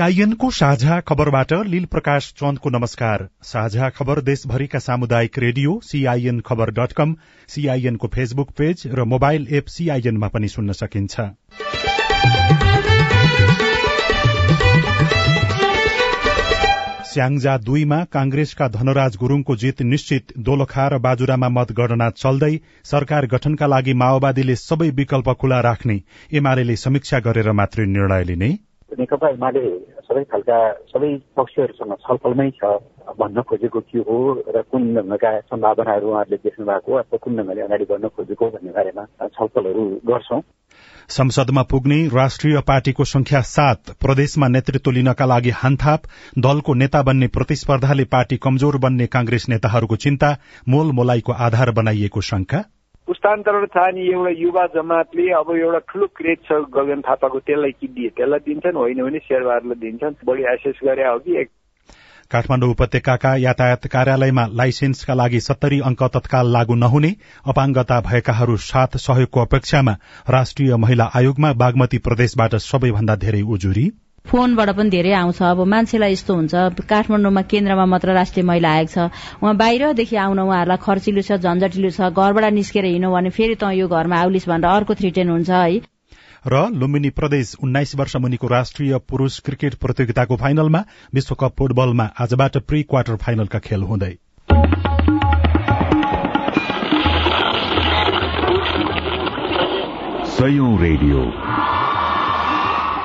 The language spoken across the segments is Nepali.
सीआईएनको साझा खबरबाट लील प्रकाश चन्दको नमस्कार। साझा खबर देशभरिका सामुदायिक radio CIN Khabar dot com सीआईएनको फेसबुक पेज र मोबाइल एप सीआईएनमा पनि सुन्न सकिन्छ। स्याङजा दुईमा कांग्रेसका धनराज गुरूङको जित निश्चित। दोलखा र बाजुरामा मतगणना चल्दै सरकार गठनका लागि माओवादीले सबै विकल्प खुला राख्ने। एमाले समीक्षा गरेर मात्रै निर्णय लिने। नेकपा एमाले सबै खालका सबै पक्षहरूसँग छलफलमै छ भन्न खोजेको के हो र कुन ढङ्गका सम्भावनाहरू उहाँहरूले देख्नु भएको अथवा कुन ढङ्गले अगाडि बढ्न खोजेको भन्ने बारेमा छलफलहरू गर्छौं। संसदमा पुग्ने राष्ट्रिय पार्टीको संख्या सात प्रदेशमा नेतृत्व लिनका लागि हानथाप दलको नेता बन्ने प्रतिस्पर्धाले पार्टी कमजोर बन्ने कांग्रेस नेताहरूको चिन्ता मोल मोलाइको आधार बनाइएको शंका पुस्तान्तरण चाहने एउटा युवा जमातले अब एउटा ठुलो क्रेज छ गगन थापाको त्यसलाई किनिदिए त्यसलाई दिन्छन् होइन भने शेरबहादुरलाई दिन्छन्। बढी एसेस गरे हो कि काठमाडौँ उपत्यकाका यातायात कार्यालयमा लाइसेन्सका लागि सत्तरी अंक तत्काल लागू नहुने अपाङ्गता भएकाहरू साथ सहयोगको अपेक्षामा राष्ट्रिय महिला आयोगमा बागमती प्रदेशबाट सबैभन्दा धेरै उजुरी। फोनबाट पनि धेरै आउँछ। अब मान्छेलाई यस्तो हुन्छ काठमाडौँमा केन्द्रमा मात्र राष्ट्रिय महिला आयोग छ। उहाँ बाहिरदेखि आउन उहाँहरूलाई खर्चिलो छ झन्झटिलो छ घरबाट निस्केर हिँड्नु भने फेरि त यो घरमा आउलिस भनेर अर्को थ्रिटेन हुन्छ है। र लुम्बिनी प्रदेश उन्नाइस वर्ष मुनिको राष्ट्रिय पुरूष क्रिकेट प्रतियोगिताको फाइनलमा विश्वकप फुटबलमा आजबाट प्री क्वार्टर फाइनलका खेल हुँदै। रेडियो।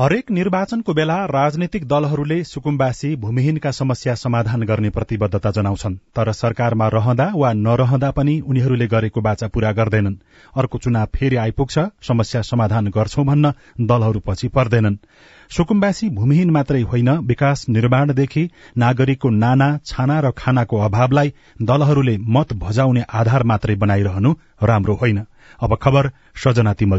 हरेक निर्वाचनको बेला राजनैतिक दलहरूले सुकुम्बासी भूमिहीनका समस्या समाधान गर्ने प्रतिबद्धता जनाउँछन्। तर सरकारमा रहँदा वा नरहँदा पनि उनीहरूले गरेको बाचा पूरा गर्दैनन्। अर्को चुनाव फेरि आइपुग्छ समस्या समाधान गर्छौं भन्न दलहरू पछि पर्दैनन्। सुकुम्बासी भूमिहीन मात्रै होइन विकास निर्माणदेखि नागरिकको नाना छाना र खानाको अभावलाई दलहरूले मत भजाउने आधार मात्रै बनाइरहनु राम्रो होइन। अब खबर सजना तिमल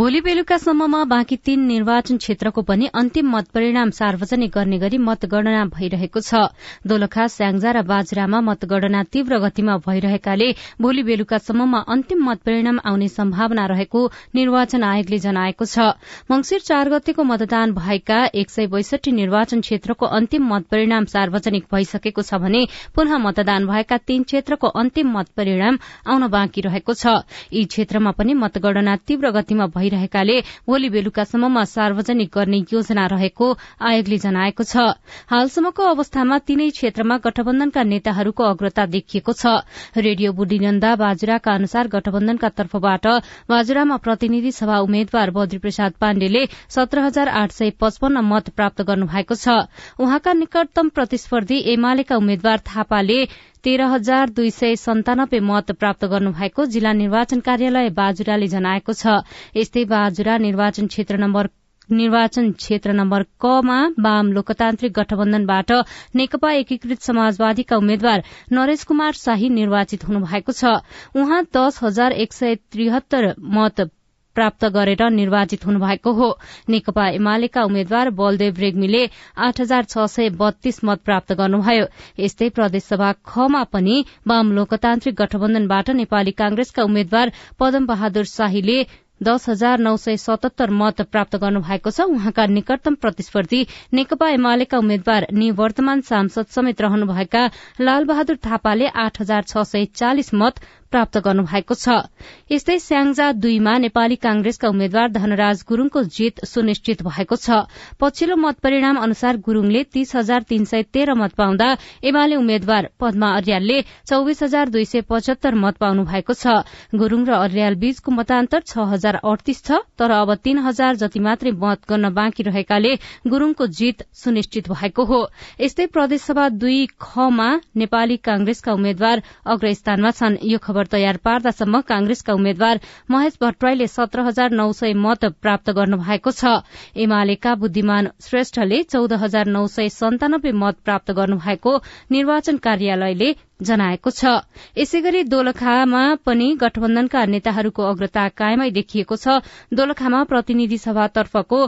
भोलि बेलुकासम्ममा बाँकी तीन निर्वाचन क्षेत्रको पनि अन्तिम मत परिणाम सार्वजनिक गर्ने गरी मतगणना भइरहेको छ। दोलखा स्याङ्जा र बाजुरामा मतगणना तीव्र गतिमा भइरहेकाले भोलि बेलुकासम्ममा अन्तिम मत परिणाम आउने सम्भावना रहेको निर्वाचन आयोगले जनाएको छ। मंगिर चार गतेको मतदान भएका एक सय बैसठी निर्वाचन क्षेत्रको अन्तिम मत परिणाम सार्वजनिक भइसकेको छ भने पुनः मतदान भएका तीन क्षेत्रको अन्तिम मत परिणाम आउन बाँकी रहेको छ। यी क्षेत्रमा पनि मतगणना तीव्र गतिमा भइरहेकाले भोलि बेलुकासम्ममा सार्वजनिक गर्ने योजना रहेको आयोगले जनाएको छ। हालसम्मको अवस्थामा तीनै क्षेत्रमा गठबन्धनका नेताहरूको अग्रता देखिएको छ। रेडियो बुढीनन्दा बाजुराका अनुसार गठबन्धनका तर्फबाट बाजुरामा प्रतिनिधि सभा उम्मेद्वार बद्री प्रसाद पाण्डेले सत्र हजार आठ सय पचपन्न मत प्राप्त गर्नुभएको छ। उहाँका निकटतम प्रतिस्पर्धी एमालेका उम्मेद्वार थापाले तेह्र हजार दुई सय सन्तानब्बे मत प्राप्त गर्नुभएको जिल्ला निर्वाचन कार्यालय बाजुराले जनाएको छ। यस्तै बाजुरा निर्वाचन क्षेत्र नम्बर निर्वाचन क्षेत्र नम्बर कमा वाम लोकतान्त्रिक गठबन्धनबाट नेकपा एकीकृत समाजवादीका उम्मेद्वार नरेश कुमार शाही निर्वाचित हुनुभएको छ। उहाँ दस हजार एक सय त्रिहत्तर मत प्राप्त गरेर निर्वाचित हुनुभएको हो। नेकपा एमालेका उम्मेद्वार बलदेव रेग्मीले आठ हजार छ सय बत्तीस मत प्राप्त गर्नुभयो। यस्तै प्रदेशसभा खमा पनि वाम लोकतान्त्रिक गठबन्धनबाट नेपाली कांग्रेसका उम्मेद्वार पदम बहादुर शाहीले दस हजार नौ सय सतहत्तर मत प्राप्त गर्नु भएको छ। उहाँका निकटतम प्रतिस्पर्धी नेकपा एमालेका उम्मेद्वार निवर्तमान सांसद समेत रहनुभएका लालबहादुर थापाले आठ हजार छ सय चालिस मत प्राप्त गर्नु भएको छ। यस्तै स्याङ्जा दुईमा नेपाली कांग्रेसका उम्मेद्वार धनराज गुरूङको जित सुनिश्चित भएको छ। पछिल्लो मत परिणाम अनुसार गुरूङले तीस हजार तीन सय तेह्र मत पाउँदा एमाले उम्मेद्वार पद्मा अर्यालले चौविस हजार दुई सय पचहत्तर मत पाउनु भएको छ। गुरूङ र अर्याल बीचको मतान्तर छ हजार अडतिस छ तर अब तीन हजार जति मात्रै मत गर्न बाँकी रहेकाले गुरूङको जित सुनिश्चित भएको हो। यस्तै प्रदेशसभा दुई खमा नेपाली कांग्रेसका उम्मेद्वार अग्रस्थानमा छन्। यो तयार पार्दासम्म कांग्रेसका उम्मेद्वार महेश भट्टराईले सत्र हजार नौ सय मत प्राप्त गर्नु भएको छ। एमालेका बुद्धिमान श्रेष्ठले चौध हजार नौ सय सन्तानब्बे मत प्राप्त गर्नु भएको निर्वाचन कार्यालयले जनाएको छ। यसै गरी दोलखामा पनि गठबन्धनका नेताहरूको अग्रता कायमै देखिएको छ। दोलखामा प्रतिनिधि सभातर्फको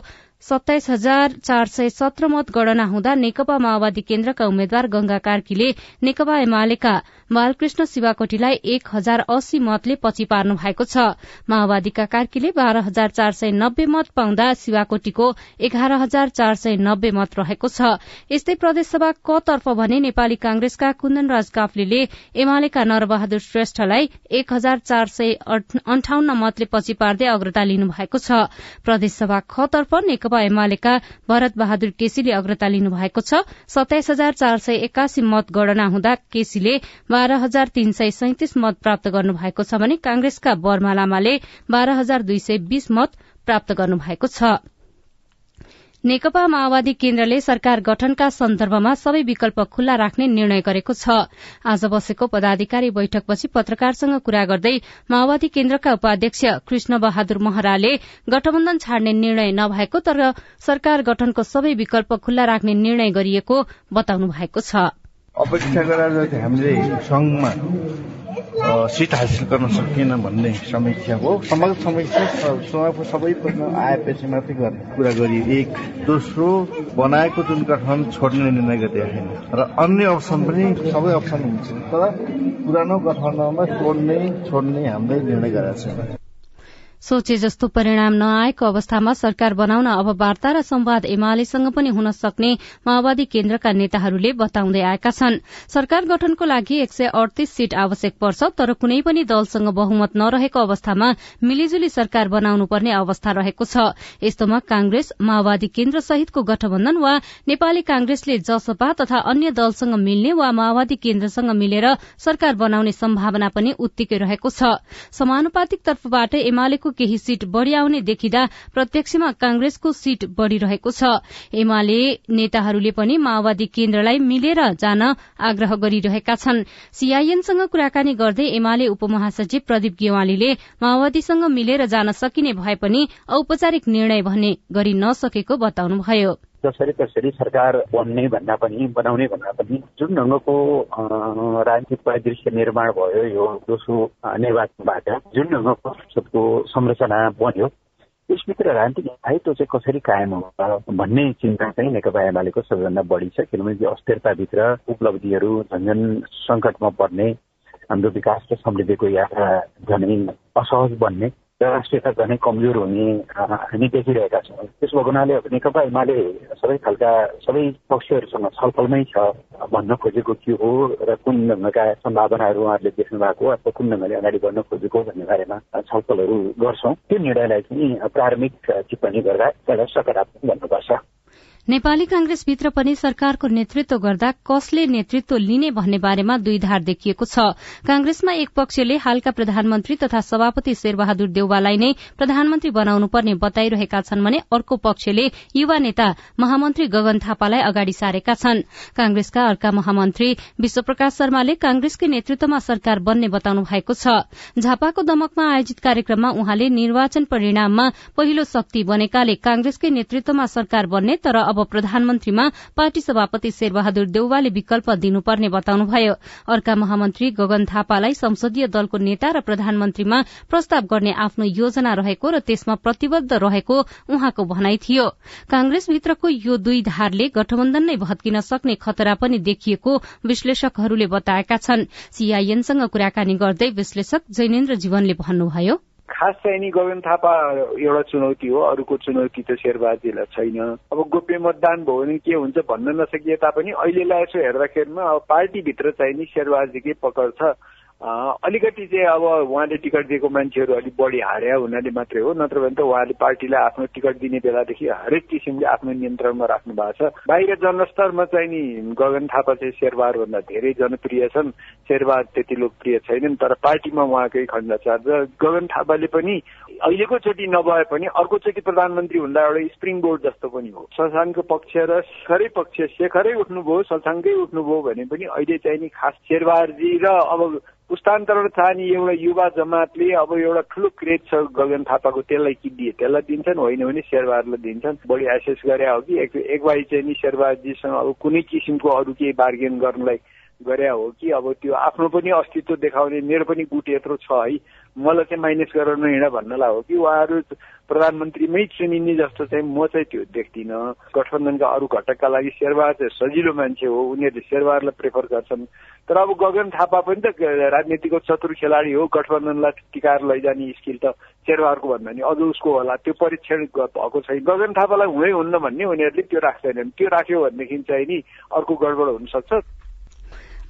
सत्ताइस हजार चार सय सत्र मत गणना हुँदा नेकपा माओवादी केन्द्रका उम्मेद्वार गंगा कार्कीले नेकपा एमालेका बालकृष्ण शिवाकोटीलाई एक हजार अस्सी मतले पछि पार्नु भएको छ। माओवादीका कार्कीले बाह्र हजार चार सय नब्बे मत पाउँदा शिवाकोटीको एघार हजार चार सय नब्बे मत रहेको छ। यस्तै प्रदेशसभा क तर्फ भने नेपाली कांग्रेसका कुन्दनराज काफ्लेले एमालेका नरबहादुर श्रेष्ठलाई एक हजार चार सय अन्ठाउन्न मतले पछि पार्दै अग्रता लिनु भएको छ। प्रदेशसभा ख तर्फ नेकपा एमालेका भरत बहादुर केसीले अग्रता लिनु भएको छ। सत्ताइस हजार चार सय एकासी मत गणना हुँदा केसीले बाह्र हजार तीन सय सैतिस मत प्राप्त गर्नु भएको छ भने कांग्रेसका बर्मा लामाले बाह्र हजार दुई सय बीस मत प्राप्त गर्नु भएको छ। नेकपा माओवादी केन्द्रले सरकार गठनका सन्दर्भमा सबै विकल्प खुल्ला राख्ने निर्णय गरेको छ। आज बसेको पदाधिकारी बैठकपछि पत्रकारसँग कुरा गर्दै माओवादी केन्द्रका उपाध्यक्ष कृष्ण बहादुर महराले गठबन्धन छाड्ने निर्णय नभएको तर सरकार गठनको सबै विकल्प खुल्ला राख्ने निर्णय गरिएको बताउनु भएको छ। अपेक्षा गरेर हामीले संघमा सिट हासिल गर्न सकिएन भन्ने समीक्षा हो। समग्र समीक्षा समयको सबै प्रश्न आएपछि मात्रै गर्ने कुरा गरियो एक दोस्रो बनाएको जुन गठन छोड्ने निर्णय गरिएको छैन र अन्य अप्सन पनि सबै अप्सन हुन्छ तर पुरानो गठबन्धनमा तोड्ने छोड्ने हामीले निर्णय गरेका छौँ सोचे जस्तो परिणाम नआएको अवस्थामा सरकार बनाउन अब वार्ता र संवाद एमालेसँग पनि हुन सक्ने माओवादी केन्द्रका नेताहरूले बताउँदै आएका छन्। सरकार गठनको लागि एक सय अडतीस सीट आवश्यक पर्छ तर कुनै पनि दलसँग बहुमत नरहेको अवस्थामा मिलिजुली सरकार बनाउनु पर्ने अवस्था रहेको छ। यस्तोमा कांग्रेस माओवादी केन्द्र सहितको गठबन्धन वा नेपाली कांग्रेसले जसपा तथा अन्य दलसँग मिल्ने वा माओवादी केन्द्रसँग मिलेर सरकार बनाउने सम्भावना पनि उत्तिकै रहेको छ। समानुपातिक तर्फबाट एमालेको केही सीट बढ़ी आउने देखिँदा प्रत्यक्षमा कांग्रेसको सीट बढ़िरहेको छ। एमाले नेताहरूले पनि माओवादी केन्द्रलाई मिलेर जान आग्रह गरिरहेका छन्। सीआईएनसँग कुराकानी गर्दै एमाले उपमहासचिव प्रदीप गेवालीले माओवादीसँग मिलेर जान सकिने भए पनि औपचारिक निर्णय भन्ने गरि नसकेको बताउनुभयो। जसरी तसरी सरकार बन्ने भन्दा पनि बनाउने भन्दा पनि जुन ढङ्गको राजनीतिक परिदृश्य निर्माण भयो यो दोस्रो निर्वाचनबाट जुन ढङ्गको संसदको संरचना बन्यो त्यसभित्र राजनीतिक स्थायित्व चाहिँ कसरी कायम हुन्छ भन्ने चिन्ता चाहिँ नेकपा एमालेको सबैभन्दा बढी छ किनभने यो अस्थिरताभित्र उपलब्धिहरू झन्झन सङ्कटमा पर्ने हाम्रो विकास र समृद्धिको यात्रा झनै असहज बन्ने राष्ट्रियता झनै कमजोर हुने हामी देखिरहेका छौँ त्यसो भएको हुनाले नेकपा एमाले सबै खालका सबै पक्षहरूसँग छलफलमै छ भन्न खोजेको के हो र कुन ढङ्गका सम्भावनाहरू उहाँहरूले देख्नु भएको अथवा कुन ढङ्गले अगाडि बढ्न खोजेको भन्ने बारेमा छलफलहरू गर्छौँ त्यो निर्णयलाई चाहिँ प्रारम्भिक टिप्पणी गर्दा एउटा सकारात्मक भन्नुपर्छ नेपाली कांग्रेसभित्र पनि सरकारको नेतृत्व गर्दा कसले नेतृत्व लिने भन्ने बारेमा दुई धार देखिएको छ। कांग्रेसमा एक पक्षले हालका प्रधानमन्त्री तथा सभापति शेरबहादुर देउवालाई नै प्रधानमन्त्री बनाउनु पर्ने बताइरहेका छन् भने अर्को पक्षले युवा नेता महामन्त्री गगन थापालाई अगाडि सारेका छन्। कांग्रेसका अर्का महामन्त्री विश्वप्रकाश शर्माले कांग्रेसकै नेतृत्वमा सरकार बन्ने बताउनु भएको छ। झापाको दमकमा आयोजित कार्यक्रममा उहाँले निर्वाचन परिणाममा पहिलो शक्ति बनेकाले कांग्रेसकै नेतृत्वमा सरकार बन्ने तर अब प्रधानमन्त्रीमा पार्टी सभापति शेरबहादुर देउवाले विकल्प दिनुपर्ने बताउनुभयो। अर्का महामन्त्री गगन थापालाई संसदीय दलको नेता र प्रधानमन्त्रीमा प्रस्ताव गर्ने आफ्नो योजना रहेको र त्यसमा प्रतिबद्ध रहेको उहाँको भनाई थियो। कांग्रेसभित्रको यो दुई धारले गठबन्धन नै भत्किन सक्ने खतरा पनि देखिएको विश्लेषकहरूले बताएका छन्। सीआईएनसँग कुराकानी गर्दै विश्लेषक जैनेन्द्र जीवनले भन्नुभयो खास चाहिँ नि गोविन्द थापा एउटा चुनौती हो अरूको चुनौती त शेरबहादुरलाई छैन। अब गोप्य मतदान भयो भने के हुन्छ भन्न नसकिए तापनि अहिलेलाई यसो हेर्दाखेरिमा अब पार्टीभित्र चाहिँ नि शेरबहादुरकै पकड छ। अलिकति चाहिँ अब उहाँले टिकट दिएको मान्छेहरू अलिक बढी हार्या हुनाले मात्रै हो। नत्र भने त उहाँले पार्टीलाई आफ्नो टिकट दिने बेलादेखि हरेक किसिमले आफ्नो नियन्त्रणमा राख्नु भएको छ। बाहिर जनस्तरमा चाहिँ नि गगन थापा चाहिँ शेरबहारभन्दा धेरै जनप्रिय छन्। शेरबहार त्यति लोकप्रिय छैनन् तर पार्टीमा उहाँकै खण्डाचार र गगन थापाले पनि अहिलेको चोटि नभए पनि अर्कोचोटि प्रधानमन्त्री हुँदा एउटा स्प्रिङ बोर्ड जस्तो पनि हो। ससाङको पक्ष र शेखरै पक्ष शेखरै उठ्नुभयो ससाङकै उठ्नुभयो भने पनि अहिले चाहिँ नि खास शेरबहारजी र अब पुस्तान्तरण चाहने एउटा युवा जमातले अब एउटा ठुलो क्रेज छ गगन थापाको त्यसलाई किनिदिए। त्यसलाई दिन्छन् होइन भने शेरबहारलाई दिन्छन्। बढी एसेस गरे हो कि। एक एक भाइ चाहिँ नि शेरबहारजीसँग अब कुनै किसिमको अरू केही बार्गेन गर्नलाई गरे हो कि अब त्यो आफ्नो पनि अस्तित्व देखाउने मेरो पनि गुट यत्रो छ है। मलाई चाहिँ माइनस गरेर नहिँड भन्नलाई हो कि उहाँहरू प्रधानमन्त्रीमै चुनिने जस्तो चाहिँ म चाहिँ त्यो देख्दिनँ। गठबन्धनका अरू घटकका लागि शेरबहार चाहिँ सजिलो मान्छे हो उनीहरूले शेरबहारलाई प्रेफर गर्छन्। तर अब गगन थापा पनि त राजनीतिको चतुर खेलाडी हो गठबन्धनलाई टिकाएर लैजाने स्किल त शेरबहारको भन्दा नि अझ उसको होला। त्यो परीक्षण भएको छैन। गगन थापालाई हुँदै हुन्न भन्ने उनीहरूले त्यो राख्दैनन्। त्यो राख्यो भनेदेखि चाहिँ नि अर्को गडबड हुनसक्छ।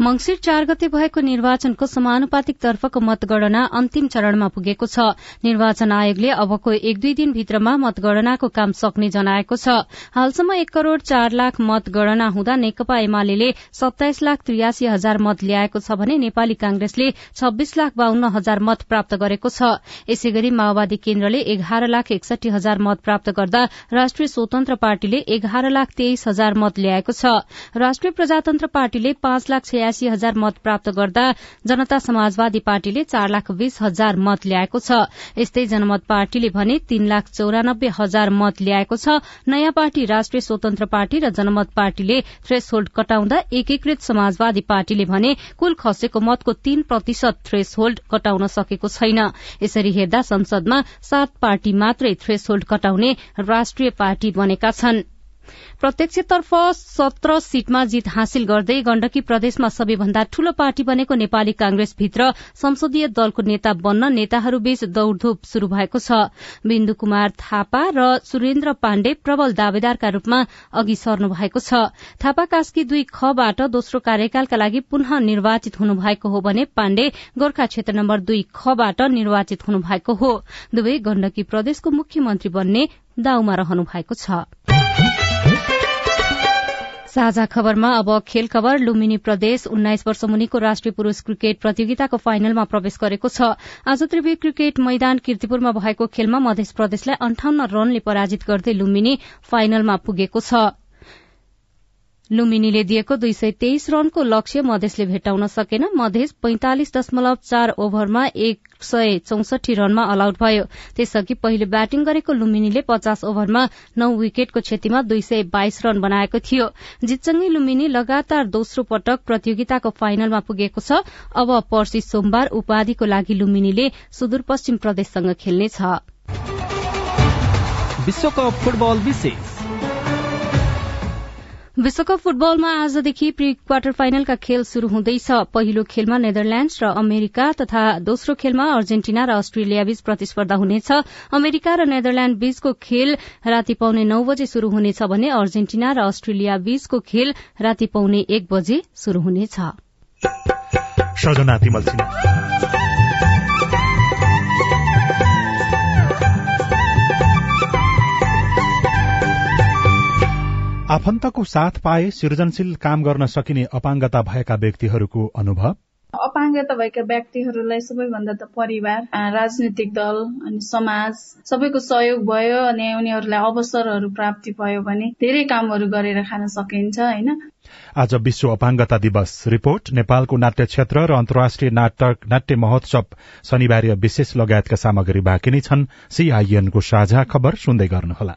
मंगिर चार गते भएको निर्वाचनको समानुपातिक तर्फको मतगणना अन्तिम चरणमा पुगेको छ। निर्वाचन आयोगले अबको एक दुई दिनभित्रमा मतगणनाको काम सक्ने जनाएको छ। हालसम्म एक करोड़ चार लाख मतगणना हुँदा नेकपा एमाले सत्ताइस लाख त्रियासी हजार मत ल्याएको छ भने नेपाली कांग्रेसले छब्बीस लाख बाहन्न हजार मत प्राप्त गरेको छ। यसै गरी माओवादी केन्द्रले एघार लाख एकसठी हजार मत प्राप्त गर्दा राष्ट्रिय स्वतन्त्र पार्टीले एघार लाख तेइस हजार मत ल्याएको छ। राष्ट्रिय प्रजातन्त्र पार्टीले पाँच लाख छयासी हजार मत प्राप्त गर्दा जनता समाजवादी पार्टीले चार लाख बीस हजार मत ल्याएको छ। यस्तै जनमत पार्टीले भने तीन लाख चौरानब्बे हजार मत ल्याएको छ। नयाँ पार्टी राष्ट्रिय स्वतन्त्र पार्टी र जनमत पार्टीले थ्रेस होल्ड कटाउँदा एकीकृत समाजवादी पार्टीले भने कुल खसेको मतको तीन प्रतिशत थ्रेस होल्ड कटाउन सकेको छैन। यसरी हेर्दा संसदमा सात पार्टी मात्रै थ्रेस होल्ड कटाउने राष्ट्रिय पार्टी बनेका छनृ। प्रत्यक्षतर्फ सत्र सीटमा जीत हासिल गर्दै गण्डकी प्रदेशमा सबैभन्दा ठूलो पार्टी बनेको नेपाली कांग्रेसभित्र संसदीय दलको नेता बन्न नेताहरूबीच दौड़धूप शुरू भएको छ। बिन्दु कुमार थापा र सुरेन्द्र पाण्डे प्रबल दावेदारका रूपमा अघि सर्नु भएको छ। थापा कास्की दुई खबाट दोस्रो कार्यकालका लागि पुनः निर्वाचित हुनुभएको हो भने पाण्डे गोर्खा क्षेत्र नम्बर दुई खबाट निर्वाचित हुनुभएको हो। दुवै गण्डकी प्रदेशको मुख्यमन्त्री बन्ने दाउमा रहनु भएको छ। साझा खबरमा अब खेल खबर लुम्बिनी प्रदेश उन्नाइस वर्ष मुनिको राष्ट्रिय पुरूष क्रिकेट प्रतियोगिताको फाइनलमा प्रवेश गरेको छ। आज त्रिवी क्रिकेट मैदान किर्तिपुरमा भएको खेलमा मध्य प्रदेशलाई अन्ठाउन्न रनले पराजित गर्दै लुम्बिनी फाइनलमा पुगेको छ। लुम्बिनीले दिएको दुई सय तेइस रनको लक्ष्य मधेसले भेट्टाउन सकेन। मधेस पैंतालिस दशमलव चार ओभरमा एक सय चौसठी रनमा अलआउट भयो। त्यसअघि पहिले ब्याटिङ गरेको लुम्बिनीले पचास ओभरमा नौ विकेटको क्षतिमा दुई सय बाइस रन बनाएको थियो। जितसँगै लुम्बिनी लगातार दोस्रो पटक प्रतियोगिताको फाइनलमा पुगेको छ अब पर्सि सोमबार उपाधिको लागि लुम्बिनीले सुदूरपश्चिम प्रदेशसँग खेल्नेछ। विश्वकप फुटबल विशेष। विश्वकप फुटबलमा आजदेखि प्री क्वार्टर फाइनलका खेल शुरू हुँदैछ। पहिलो खेलमा नेदरल्याण्ड र अमेरिका तथा दोस्रो खेलमा अर्जेन्टिना र अस्ट्रेलिया बीच प्रतिस्पर्धा हुनेछ। अमेरिका र नेदरल्याण्ड बीचको खेल राति पाउने नौ बजे शुरू हुनेछ भने अर्जेन्टिना र अस्ट्रेलिया बीचको खेल राति पाउने एक बजे शुरू हुनेछ। आफन्तको साथ पाए सृजनशील काम गर्न सकिने अपाङ्गता भएका व्यक्तिहरूको अनुभव? अपाङ्गता भएका व्यक्तिहरूलाई सबैभन्दा त परिवार राजनीतिक दल अनि समाज सबैको सहयोग भयो अनि उनीहरूलाई अवसरहरू प्राप्ति भयो भने धेरै कामहरू गरेर खान सकिन्छ होइन? आज विश्व अपाङ्गता दिवस रिपोर्ट नेपालको नाट्य क्षेत्र र अन्तर्राष्ट्रिय नाटक नाट्य महोत्सव शनिबार विशेष लगायतका सामग्री बाँकी नै छन्। सीआईएनको साझा खबर सुन्दै गर्नुहोला।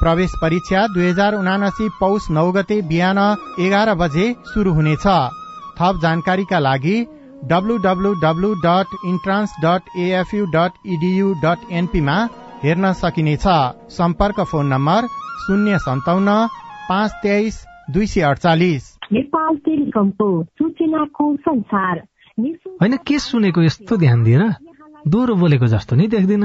प्रवेश परीक्षा दुई हजार उनासी पौष नौ गते बिहान एघार बजे शुरू हुनेछ। थप जानकारीका लागि W W W dot entrance dot AFU dot EDU dot एनपीमा हेर्न सकिनेछ। सम्पर्क फोन नम्बर शून्य सन्ताउन्न पाँच तेइस दुई सय अडचालिस। नेपाल टेलिकमको सूचनाको संसार। होइन के सुनेको यस्तो ध्यान दिएर दोहोरो बोलेको जस्तो नि देख्दिन।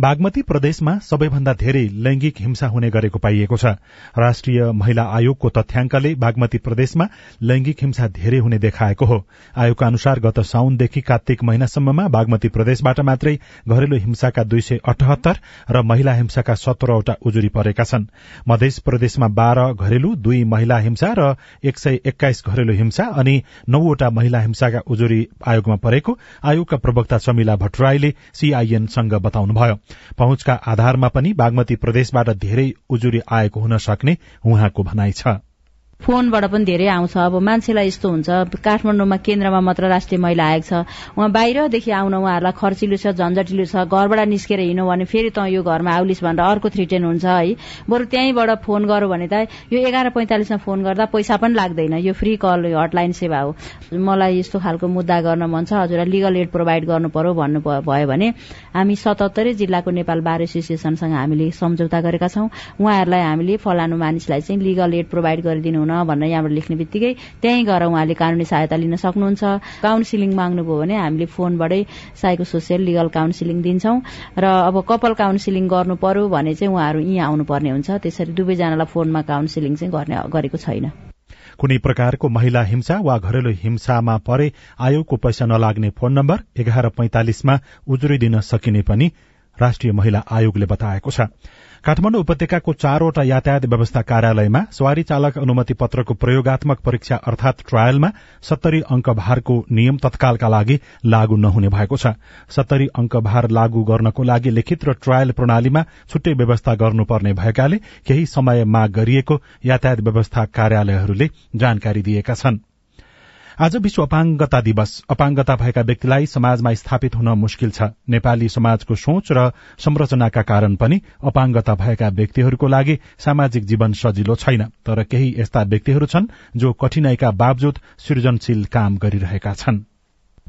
बागमती प्रदेशमा सबैभन्दा धेरै लैंगिक हिंसा हुने गरेको पाइएको छ। राष्ट्रिय महिला आयोगको तथ्याङ्कले बागमती प्रदेशमा लैंगिक हिंसा धेरै हुने देखाएको हो। आयोगका अनुसार गत साउनदेखि कार्तिक महिनासम्ममा बागमती प्रदेशबाट मात्रै घरेलु हिंसाका दुई सय अठहत्तर र महिला हिंसाका सत्रवटा उजुरी परेका छन्। मध्य प्रदेशमा बाह्र घरेलु दुई महिला हिंसा र एक सय एक्काइस घरेलु हिंसा अनि नौवटा महिला हिंसाका उजुरी आयोगमा परेको आयोगका प्रवक्ता समिला भट्टराईले सीआईएनसँग बताउनुभयो। पहुँचका आधारमा पनि बागमती प्रदेशबाट धेरै उजुरी आएको हुन सक्ने उहाँको भनाइ छ। फोनबाट पनि धेरै आउँछ। अब मान्छेलाई यस्तो हुन्छ काठमाडौँमा केन्द्रमा मात्र राष्ट्रिय महिला आयोग छ। उहाँ बाहिरदेखि आउन उहाँहरूलाई खर्चिलो छ झन्झटिलो छ घरबाट निस्केर हिँड्नु भने फेरि त यो घरमा आउलिस भनेर अर्को थ्रिटेन हुन्छ है। बरु त्यहीँबाट फोन गरौँ भने त यो एघार पैँतालिसमा फोन गर्दा पैसा पनि लाग्दैन। यो फ्री कल हटलाइन सेवा हो। मलाई यस्तो खालको मुद्दा गर्न मन छ। हजुरलाई लिगल एड प्रोभाइड गर्नु पर्यो भन्नु भयो भने हामी सतहत्तरै जिल्लाको नेपाल बार एसोसिएसनसँग हामीले सम्झौता गरेका छौँ। उहाँहरूलाई हामीले फलानु मानिसलाई चाहिँ लिगल एड प्रोभाइड गरिदिनु हुन भनेर यहाँबाट लेख्ने बित्तिकै त्यहीँ गएर उहाँले कानूनी सहायता लिन सक्नुहुन्छ। काउन्सिलिङ माग्नुभयो भने हामीले फोनबाटै साइको सोसियल लिगल काउन्सिलिङ दिन्छौँ। र अब कपाल काउन्सिलिङ गर्नु पर्यो भने चाहिँ उहाँहरू यहीँ आउनुपर्ने हुन्छ। त्यसरी दुवैजनालाई फोनमा काउन्सिलिङ चाहिँ गर्ने गरेको छैन। कुनै प्रकारको महिला हिंसा वा घरेलु हिंसामा परे आयोगको पैसा नलाग्ने फोन नम्बर एघार पैंतालिसमा उजुरी दिन सकिने पनि राष्ट्रिय महिला आयोगले बताएको छ। काठमाडौँ उपत्यकाको चारवटा यातायात व्यवस्था कार्यालयमा सवारी चालक अनुमति पत्रको प्रयोगत्मक परीक्षा अर्थात ट्रायलमा सत्तरी अंक भारको नियम तत्कालका लागि लागू नहुने भएको छ। सत्तरी अंक भार लागू गर्नको लागि लिखित र ट्रायल प्रणालीमा छुट्टै व्यवस्था गर्नुपर्ने भएकाले केही समय माग गरिएको यातायात व्यवस्था कार्यालयहरूले जानकारी दिएका छनृ। आज विश्व अपाङ्गता दिवस। अपाङ्गता भएका व्यक्तिलाई समाजमा स्थापित हुन मुश्किल छ। नेपाली समाजको सोच र संरचनाका कारण पनि अपाङ्गता भएका व्यक्तिहरूको लागि सामाजिक जीवन सजिलो छैन। तर केही यस्ता व्यक्तिहरू छन् जो कठिनाईका बावजुद सृजनशील काम गरिरहेका छन्।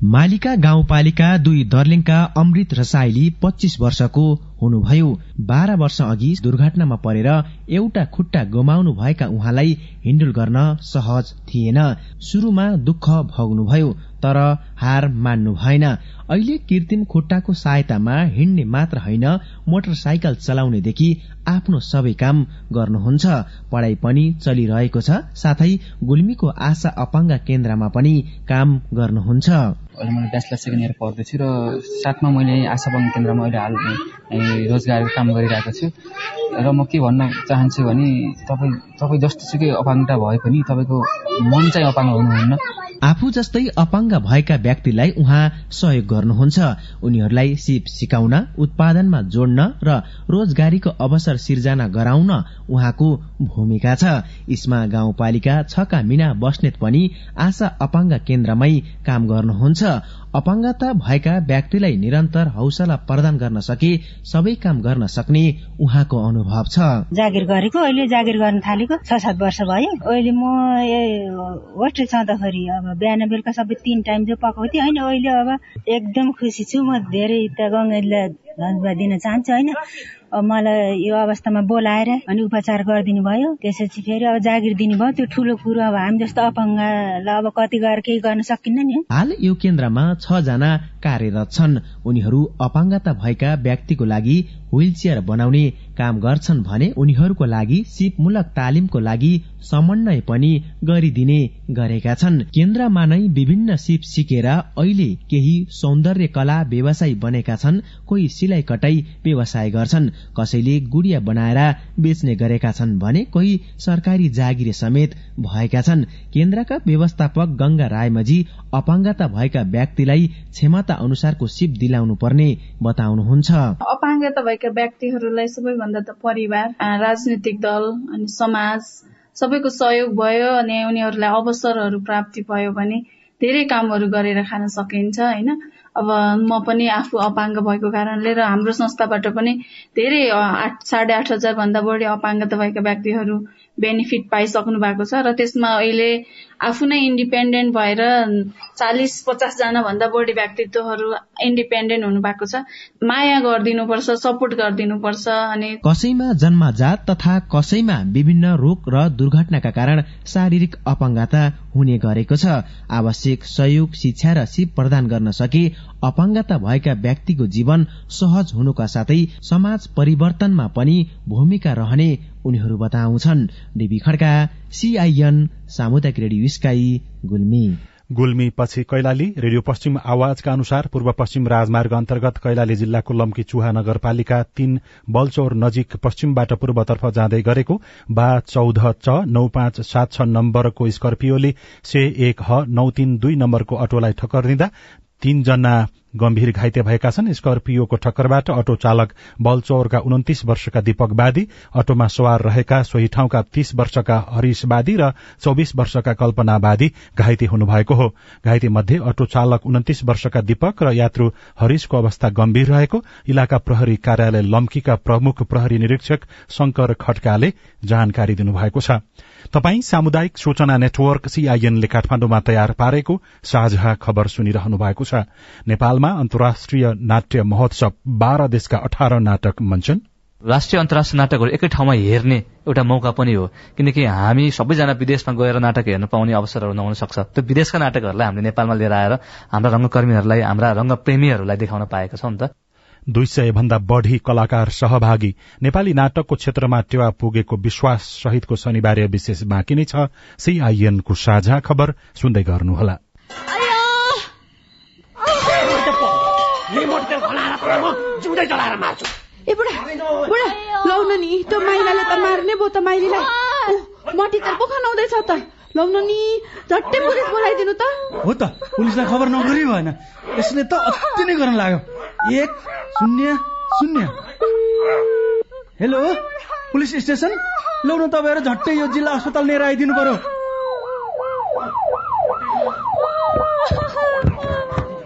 मालिका गाउँपालिका दुई दर्लिङका अमृत रसाइली पच्चीस वर्षको हुनुभयो। बाह्र वर्ष अघि दुर्घटनामा परेर एउटा खुट्टा गुमाउनु भएका उहाँलाई हिण्डुल गर्न सहज थिएन। शुरूमा दुःख भोग्नुभयो तर हार मान्नु भएन। अहिले कृत्रिम खुट्टाको सहायतामा हिँड्ने मात्र होइन मोटरसाइकल चलाउनेदेखि आफ्नो सबै काम गर्नुहुन्छ। पढ़ाई पनि चलिरहेको छ साथै गुल्मीको आशा अपाङ्ग केन्द्रमा पनि काम गर्नुहुन्छ। अहिले मैले ब्याचलर सेकेन्ड इयर पढ्दैछु र साथमा मैले आशा अपाङ्ग केन्द्रमा अहिले हाल रोजगारको काम गरिरहेको छु। र म के भन्न चाहन्छु भने तपाईँ तपाईँ जस्तोसुकै अपाङ्गता भए पनि तपाईँको मन चाहिँ अपाङ्ग हुनुहुन्न। आफू जस्तै अपाङ्ग भएका व्यक्तिलाई उहाँ सहयोग गर्नुहुन्छ। उनीहरूलाई सिप सिकाउन उत्पादनमा जोड्न र रोजगारीको अवसर सिर्जना गराउन उहाँको भूमिका छ। इस्मा गाउँपालिका छका मिना बस्नेत पनि आशा अपाङ्ग केन्द्रमै काम गर्नुहुन्छ। अपाङ्गता भएका व्यक्तिलाई निरन्तर हौसला प्रदान गर्न सके सबै काम गर्न सक्ने उहाँको अनुभव छ। जागिर गरेको अहिले जागिर गर्न थालेको छ सात वर्ष भयो। अहिले म होस्टेल छँदाखेरि अब बिहान बेलुका सबै तिन टाइम जो पकाउँथेँ होइन अहिले अब एकदम खुसी छु। म धेरै त गङ्गाजीलाई धन्यवाद दिन चाहन्छु होइन। मलाई यो अवस्थामा बोलाएर अनि उपचार गरिदिनु भयो। त्यसपछि फेरि अब जागिर दिनुभयो। त्यो ठुलो कुरो अब हामी जस्तो अपाङ्गलाई अब कति गएर केही गर्न सकिन्न नि हाल यो केन्द्रमा छ जना कार्यरत छन्। उनीहरू अपाङ्गता भएका व्यक्तिको लागि व्हील चेयर बनाउने काम गर्छन् भने उनीहरूको लागि सिपमूलक तालिमको लागि समन्वय पनि गरिदिने गरेका छन्। केन्द्रमा नै विभिन्न सिप सिकेर अहिले केही सौन्दर्य कला व्यवसायी बनेका छन्। कोही सिलाइ कटाई व्यवसाय गर्छन्। कसैले गुडिया बनाएर बेच्ने गरेका छन् भने कोही सरकारी जागिरे समेत भएका छन्। केन्द्रका व्यवस्थापक गंगा रायमजी अपाङ्गता भएका व्यक्तिलाई क्षमता अनुसारको सिप दिलाउनु पर्ने बताउनुहुन्छ। अपाङ्गता भएका व्यक्तिहरूलाई सबैभन्दा त परिवार राजनीतिक दल अनि समाज सबैको सहयोग भयो अनि उनीहरूलाई अवसरहरू प्राप्ति भयो भने धेरै कामहरू गरेर खान सकिन्छ होइन? अब म पनि आफू अपाङ्ग भएको कारणले र हाम्रो संस्थाबाट पनि धेरै आठ साढे आठ हजार भन्दा बढी अपाङ्गता भएका व्यक्तिहरू बेनिफिट पाइसक्नु भएको छ र त्यसमा अहिले आफू नै इन्डिपेन्डेन्ट भएर चालिस पचासजना भन्दा बढी व्यक्तित्वहरू इन्डिपेन्डेन्ट हुनु भएको छ। माया गरिदिनुपर्छ सपोर्ट गरिदिनुपर्छ अनि कसैमा जन्मजात तथा कसैमा विभिन्न रोग र दुर्घटनाका कारण शारीरिक अपाङ्गता हुने गरेको छ। आवश्यक सहयोग शिक्षा र सिप प्रदान गर्न सके अपाङ्गता भएका व्यक्तिको जीवन सहज हुनुका साथै समाज परिवर्तनमा पनि भूमिका रहने उनीहरू बताउँछन्। सामुदायिक रेडियो स्काई गुल्मी। गुल्मी पछि कैलाली रेडियो पश्चिम आवाजका अनुसार पूर्व पश्चिम राजमार्ग अन्तर्गत कैलाली जिल्लाको लम्की चुहा नगरपालिका तीन बलचौर नजिक पश्चिमबाट पूर्वतर्फ जाँदै गरेको बा चौध च नौ पाँच सात छ नम्बरको स्कर्पियोले से एक ह नौ तीन दुई नम्बरको अटोलाई ठक्कर दिँदा तीनजना गम्भीर घाइते भएका छन्। स्कर्पियोको ठक्करबाट अटो चालक बलचौरका उन्तिस वर्षका दीपक बादी अटोमा सवार रहेका सोही ठाउँका तीस वर्षका हरीश बादी र चौविस वर्षका कल्पना बादी घाइते हुनुभएको हो। घाइते मध्ये अटो चालक उन्तिस वर्षका दीपक र यात्रु हरीशको अवस्था गम्भीर रहेको। इलाका प्रहरी कार्यालय लम्कीका प्रमुख प्रहरी निरीक्षक शंकर खड्काले जानकारी दिनुभएको छ। तपाई सामुदायिक सूचना नेटवर्क सीआईएनले काठमाण्डुमा तयार पारेको साझा खबर सुनिरहनु भएको छ। नेपालमा अन्तर्राष्ट्रिय नाट्य महोत्सव बाह्र देशका अठार नाटक मञ्चन राष्ट्रिय अन्तर्राष्ट्रिय नाटकहरू एकै ठाउँमा हेर्ने एउटा मौका पनि हो। किनकि हामी सबैजना विदेशमा गएर नाटक हेर्न पाउने अवसरहरू नहुन सक्छ। त्यो विदेशका नाटकहरूलाई हामीले नेपालमा लिएर आएर हाम्रा रंगकर्मीहरूलाई हाम्रा रंगप्रेमीहरूलाई देखाउन पाएका छौं नि त। दुई सय भन्दा बढ़ी कलाकार सहभागी नेपाली नाटकको क्षेत्रमा टेवा पुगेको विश्वास सहितको शनिबार विशेष बाँकी नै छ। सीआईएनको साझा खबर सुन्दै गर्नुहोला। नि त्यो माइलाले त मार्ने भो त माइलीलाई। मटी त पो खनाउँदैछ त। लाउन नि झट्टै पुलिस बोलाइदिनु त। हो त पुलिसलाई खबर नगरी भएन। यसले त अति नै गर्न लाग्यो। एक शून्य शून्य। Hello police station? लौ न तपाईँहरू झट्टै यो जिल्ला अस्पताल लिएर आइदिनु पर्यो।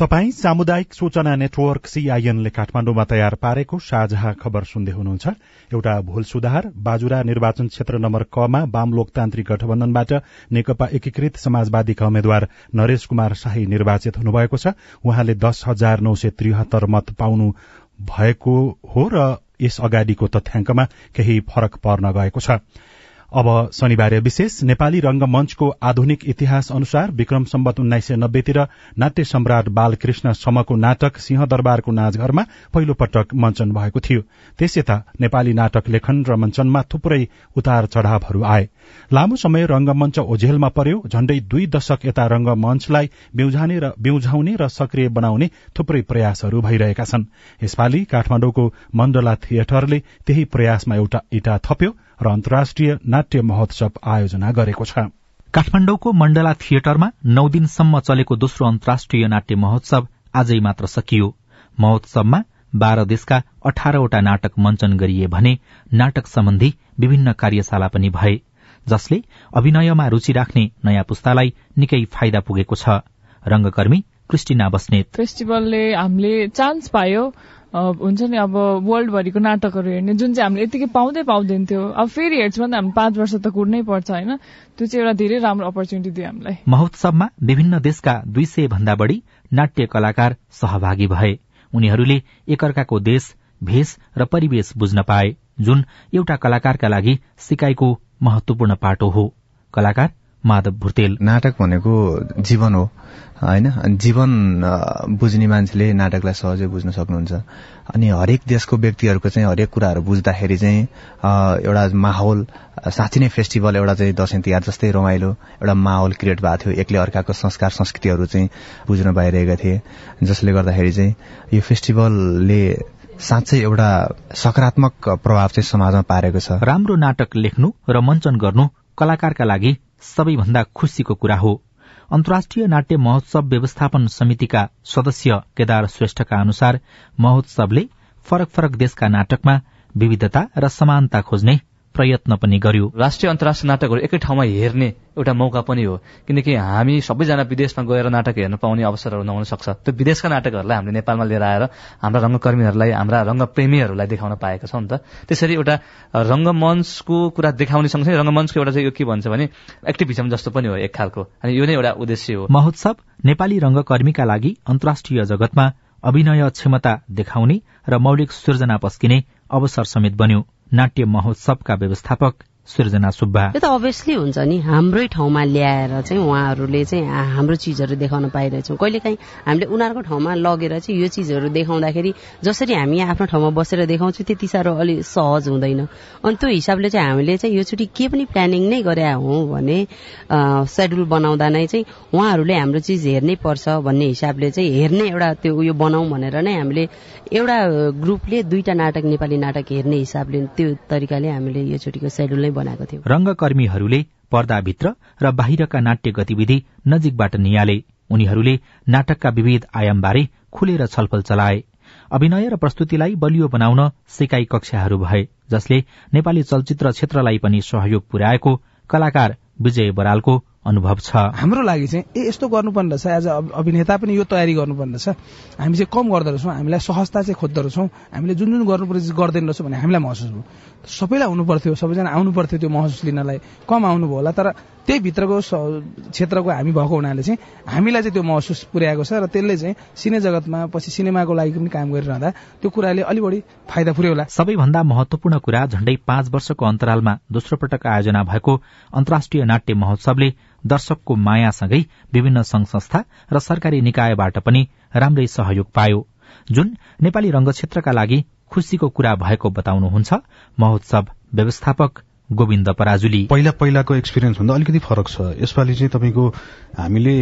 तपाई सामुदायिक सूचना नेटवर्क सीआईएनले काठमाण्डुमा तयार पारेको साझा खबर सुन्दै हुनुहुन्छ। एउटा भूल सुधार बाजुरा निर्वाचन क्षेत्र नम्बर कमा वाम लोकतान्त्रिक गठबन्धनबाट नेकपा एकीकृत समाजवादीका उम्मेद्वार नरेश कुमार शाही निर्वाचित हुनुभएको छ। उहाँले दस हजार नौ सय त्रिहत्तर मत पाउनु भएको हो र यस अगाडिको तथ्याङ्कमा केही फरक पर्न गएको छ। अब शनिबार विशेष नेपाली रंगमञ्चको आधुनिक इतिहास अनुसार विक्रम सम्बत उन्नाइस सय नब्बेतिर नाट्य सम्राट बालकृष्ण समको नाटक सिंहदरबारको नाचघरमा पहिलो पटक मञ्चन भएको थियो। त्यसयता नेपाली नाटक लेखन र मञ्चनमा थुप्रै उतार चढ़ावहरू आए। लामो समय रंगमञ्च ओझेलमा पर्यो झण्डै दुई दशक यता रंगमञ्चलाई बिउझाउने र सक्रिय बनाउने थुप्रै प्रयासहरू भइरहेका छन्। यसपालि काठमाडौँको मण्डला थिएटरले त्यही प्रयासमा एउटा इटा थप्यो। र अन्तर्राष्ट्रिय नाट्य महोत्सव आयोजना गरेको छ। काठमाडौँको मण्डला थिएटरमा नौ दिनसम्म चलेको दोस्रो अन्तर्राष्ट्रिय नाट्य महोत्सव आजै मात्र सकियो। महोत्सवमा बाह्र देशका अठारवटा नाटक मञ्चन गरिए भने नाटक सम्बन्धी विभिन्न कार्यशाला पनि भए जसले अभिनयमा रुचि राख्ने नयाँ पुस्तालाई निकै फाइदा पुगेको छ। रंगकर्मी क्रिस्टिना बस्नेत। फेस्टिभलले हामीले चान्स पायो। हुन्छ नि अब वर्ल्डभरिको नाटकहरू हेर्ने जुन चाहिँ हामीले यतिकै पाउँदै पाउँदैन थियो। अब फेरि हेर्छ भने हामी पाँच वर्ष त कुर्नै पर्छ होइन? त्यो चाहिँ एउटा धेरै राम्रो अपर्च्युनिटी दियो हामीलाई। महोत्सवमा विभिन्न देशका दुई सय भन्दा बढ़ी नाट्य कलाकार सहभागी भए। उनीहरूले एकअर्काको देश भेष र परिवेश बुझ्न पाए जुन एउटा कलाकारका लागि सिकाइको महत्वपूर्ण पाटो हो। कलाकार माधव भुर्तेल। नाटक भनेको जीवन हो होइन? जीवन बुझ्ने मान्छेले नाटकलाई सहजै बुझ्न सक्नुहुन्छ। अनि हरेक देशको व्यक्तिहरूको चाहिँ हरेक कुराहरू बुझ्दाखेरि चाहिँ एउटा माहौल साँच्ची नै फेस्टिभल एउटा चाहिँ दसैँ तिहार जस्तै रमाइलो एउटा माहौल क्रिएट भएको थियो। एकले अर्काको संस्कार संस्कृतिहरू चाहिँ बुझ्न पाइरहेका थिए। जसले गर्दाखेरि चाहिँ यो फेस्टिभलले साँच्चै एउटा सकारात्मक प्रभाव चाहिँ समाजमा पारेको छ। राम्रो नाटक लेख्नु र मञ्चन गर्नु कलाकारका लागि सबैभन्दा खुशीको कुरा हो। अन्तर्राष्ट्रिय नाट्य महोत्सव व्यवस्थापन समितिका सदस्य केदार श्रेष्ठका अनुसार महोत्सवले फरक फरक देशका नाटकमा विविधता र समानता खोज्ने प्रयत्न पनि गर्यो। राष्ट्रिय अन्तर्राष्ट्रिय नाटकहरू एकै ठाउँमा हेर्ने एउटा मौका पनि हो। किनकि हामी सबैजना विदेशमा गएर नाटक हेर्न पाउने अवसरहरू नहुन सक्छ। त्यो विदेशका नाटकहरूलाई हामीले नेपालमा लिएर आएर हाम्रा रंगकर्मीहरूलाई हाम्रा रंगप्रेमीहरूलाई देखाउन पाएका छौँ नि त। त्यसरी एउटा रंगमञ्चको कुरा देखाउने सँगसँगै रंगमञ्चको एउटा चाहिँ यो के भन्छ भने एक्टिभिजम जस्तो पनि हो एक खालको। अनि यो नै एउटा उद्देश्य हो। महोत्सव नेपाली रंगकर्मीका लागि अन्तर्राष्ट्रिय जगतमा अभिनय क्षमता देखाउने र मौलिक सृजना पस्किने अवसर समेत बन्यो। नाट्य महोत्सवका व्यवस्थापक सृजना सुब्बा। यो त अभियसली हुन्छ नि। हाम्रै ठाउँमा ल्याएर चाहिँ उहाँहरूले चाहिँ हाम्रो चिजहरू देखाउन पाइरहेछौँ। कहिलेकाहीँ हामीले उनीहरूको ठाउँमा लगेर चाहिँ यो चिजहरू देखाउँदाखेरि जसरी हामी आफ्नो ठाउँमा बसेर देखाउँछौँ त्यति साह्रो अलिक सहज हुँदैन। अनि त्यो हिसाबले चाहिँ हामीले चाहिँ योचोटि के पनि प्लानिङ नै गरे हौँ भने सेड्युल बनाउँदा नै चाहिँ उहाँहरूले हाम्रो चिज हेर्नै पर्छ भन्ने हिसाबले चाहिँ हेर्ने एउटा त्यो उयो बनाऊ भनेर नै हामीले एउटा ग्रुपले दुईटा नाटक नेपाली नाटक हेर्ने हिसाबले त्यो तरिकाले हामीले योचोटिको सेड्युल नै बनाएको थियो। रंगकर्मीहरूले पर्दाभित्र र बाहिरका नाट्य गतिविधि नजिकबाट निहाले उनीहरूले नाटकका विविध आयामबारे खुलेर छलफल चलाए। अभिनय र प्रस्तुतिलाई बलियो बनाउन सिकाई कक्षाहरू भए जसले नेपाली चलचित्र क्षेत्रलाई पनि सहयोग पुर्याएको कलाकार विजय बरालको अनुभव छ। हाम्रो लागि चाहिँ ए यस्तो गर्नुपर्ने रहेछ एज अ अभिनेता पनि यो तयारी गर्नुपर्ने रहेछ। हामी चाहिँ कम गर्दो रहेछौँ हामीलाई सहजता चाहिँ खोज्दो रहेछौँ। हामीले जुन जुन गर्नुपर्ने गर्दैन रहेछौँ भने हामीलाई महसुस भयो। सबैलाई आउनु पर्थ्यो सबैजना आउनु पर्थ्यो त्यो महसुस लिनलाई। कम आउनुभयो होला तर त्यही भित्रको क्षेत्रको हामी भएको हुनाले चाहिँ हामीलाई चाहिँ त्यो महसुस पुर्याएको छ र त्यसले चाहिँ सिने जगतमा पछि सिनेमाको लागि पनि काम गरिरहँदा त्यो कुराले अलि बढी फाइदा पुर्याउला सबैभन्दा महत्वपूर्ण कुरा झण्डै पाँच वर्षको अन्तरालमा दोस्रो पटक आयोजना भएको अन्तर्राष्ट्रिय नाट्य महोत्सवले दर्शकको मायासँगै विभिन्न संघ संस्था र सरकारी निकायबाट पनि राम्रै सहयोग पायो। जुन नेपाली रंगक्षेत्रका लागि खुशीको कुरा भएको बताउनुहुन्छ महोत्सव व्यवस्थापक गोविन्द पराजुली। पहिला पहिलाको एक्सपिरियन्स भन्दा अलिकति फरक छ। यसपालि चाहिँ तपाईँको हामीले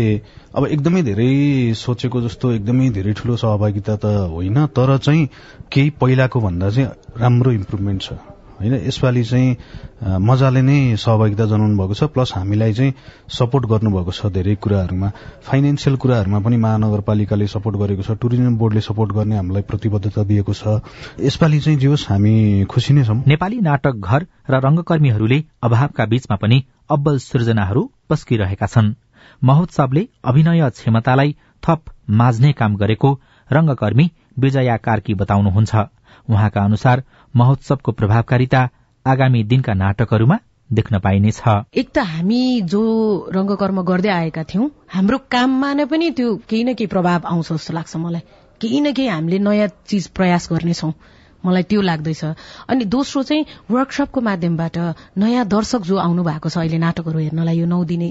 अब एकदमै धेरै सोचेको जस्तो एकदमै धेरै ठूलो सहभागिता त होइन तर चाहिँ केही पहिलाको भन्दा चाहिँ राम्रो इम्प्रुभमेन्ट छ। होइन यसपालि चाहिँ मजाले नै सहभागिता जनाउनु भएको छ प्लस हामीलाई चाहिँ सपोर्ट गर्नुभएको छ धेरै कुराहरूमा। फाइनेन्सियल कुराहरूमा पनि महानगरपालिकाले सपोर्ट गरेको छ टुरिज्म बोर्डले सपोर्ट गर्ने हामीलाई प्रतिबद्धता दिएको छ। यसपालि चाहिँ जे होस् हामी खुसी नै छौँ। नेपाली नाटक घर र रंगकर्मीहरूले अभावका बीचमा पनि अब्बल सृजनाहरू पस्किरहेका छन्। महोत्सवले अभिनय क्षमतालाई थप माझ्ने काम गरेको रंगकर्मी विजया कार्की बताउनुहुन्छ। उहाँका अनुसार महोत्सवको प्रभावकारिता आगामी दिनका नाटकहरूमा देख्न पाइनेछ। एक त हामी जो रंगकर्म गर्दै आएका थियौं हाम्रो काममा नै पनि त्यो केही न केही प्रभाव आउँछ जस्तो लाग्छ मलाई। केही न केही हामीले नयाँ चिज प्रयास गर्नेछौं। मलाई त्यो लाग्दैछ। अनि दोस्रो चाहिँ वर्कसपको माध्यमबाट नयाँ दर्शक जो आउनु भएको छ अहिले नाटकहरू हेर्नलाई यो नौ दिने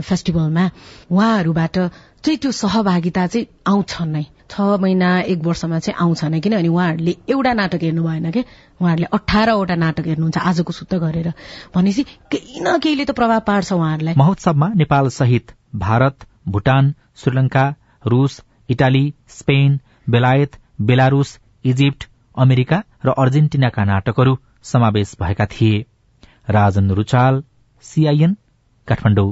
फेस्टिभलमा उहाँहरूबाट चाहिँ त्यो सहभागिता चाहिँ आउँछ नै। छ महिना एक वर्षमा चाहिँ आउँछ नै किनभने उहाँहरूले एउटा नाटक हेर्नु भएन कि? उहाँहरूले अठारवटा नाटक हेर्नुहुन्छ आजको सुत्त गरेर। भनेपछि केही न केहीले त प्रभाव पार्छ उहाँहरूलाई। महोत्सवमा नेपाल सहित भारत भूटान श्रीलंका रूस इटाली स्पेन बेलायत बेलारूस इजिप्ट अमेरिका र अर्जेन्टिनाका नाटकहरू समावेश भएका थिए। राजन रुचाल सीआईएन काठमाडौँ।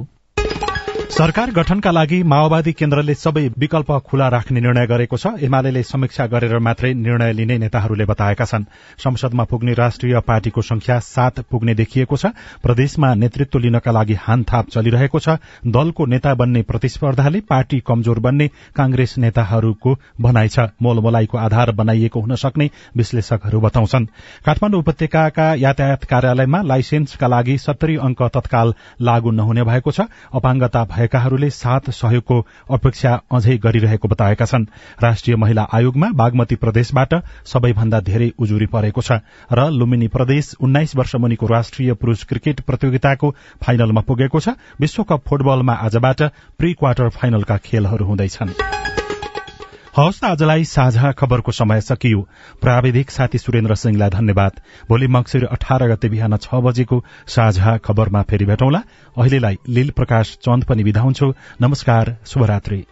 सरकार गठनका लागि माओवादी केन्द्रले सबै विकल्प खुला राख्ने निर्णय गरेको छ। एमाले समीक्षा गरेर मात्रै निर्णय लिने नेताहरूले बताएका छन्। संसदमा पुग्ने राष्ट्रिय पार्टीको संख्या सात पुग्ने देखिएको छ। प्रदेशमा नेतृत्व लिनका लागि हानथाप चलिरहेको छ। दलको नेता बन्ने प्रतिस्पर्धाले पार्टी कमजोर बन्ने कांग्रेस नेताहरूको भनाइ छ। मोलमोलाईको आधार बनाइएको हुन सक्ने विश्लेषकहरू बताउँछन्। काठमाडौँ उपत्यकाका यातायात कार्यालयमा लाइसेन्सका लागि सत्तरी अंक तत्काल लागू नहुने भएको छ। अपाङ्गता भएकाहरूले साथ सहयोगको अपेक्षा अझै गरिरहेको बताएका छन्। राष्ट्रिय महिला आयोगमा बागमती प्रदेशबाट सबैभन्दा धेरै उजुरी परेको छ र लुम्बिनी प्रदेश उन्नाइस वर्ष मुनिको राष्ट्रिय पुरूष क्रिकेट प्रतियोगिताको फाइनलमा पुगेको छ। विश्वकप फुटबलमा आजबाट प्री क्वार्टर फाइनलका खेलहरू हुँदैछन्। हवस् आजलाई साझा खबरको समय सकियो। प्राविधिक साथी सुरेन्द्र सिंहलाई धन्यवाद। भोलि मंगिर अठार गते बिहान छ बजेको साझा खबरमा फेरि भेटौँला। अहिलेलाई लील प्रकाश चन्द पनि विदा हुन्छु। नमस्कार शुभरात्री।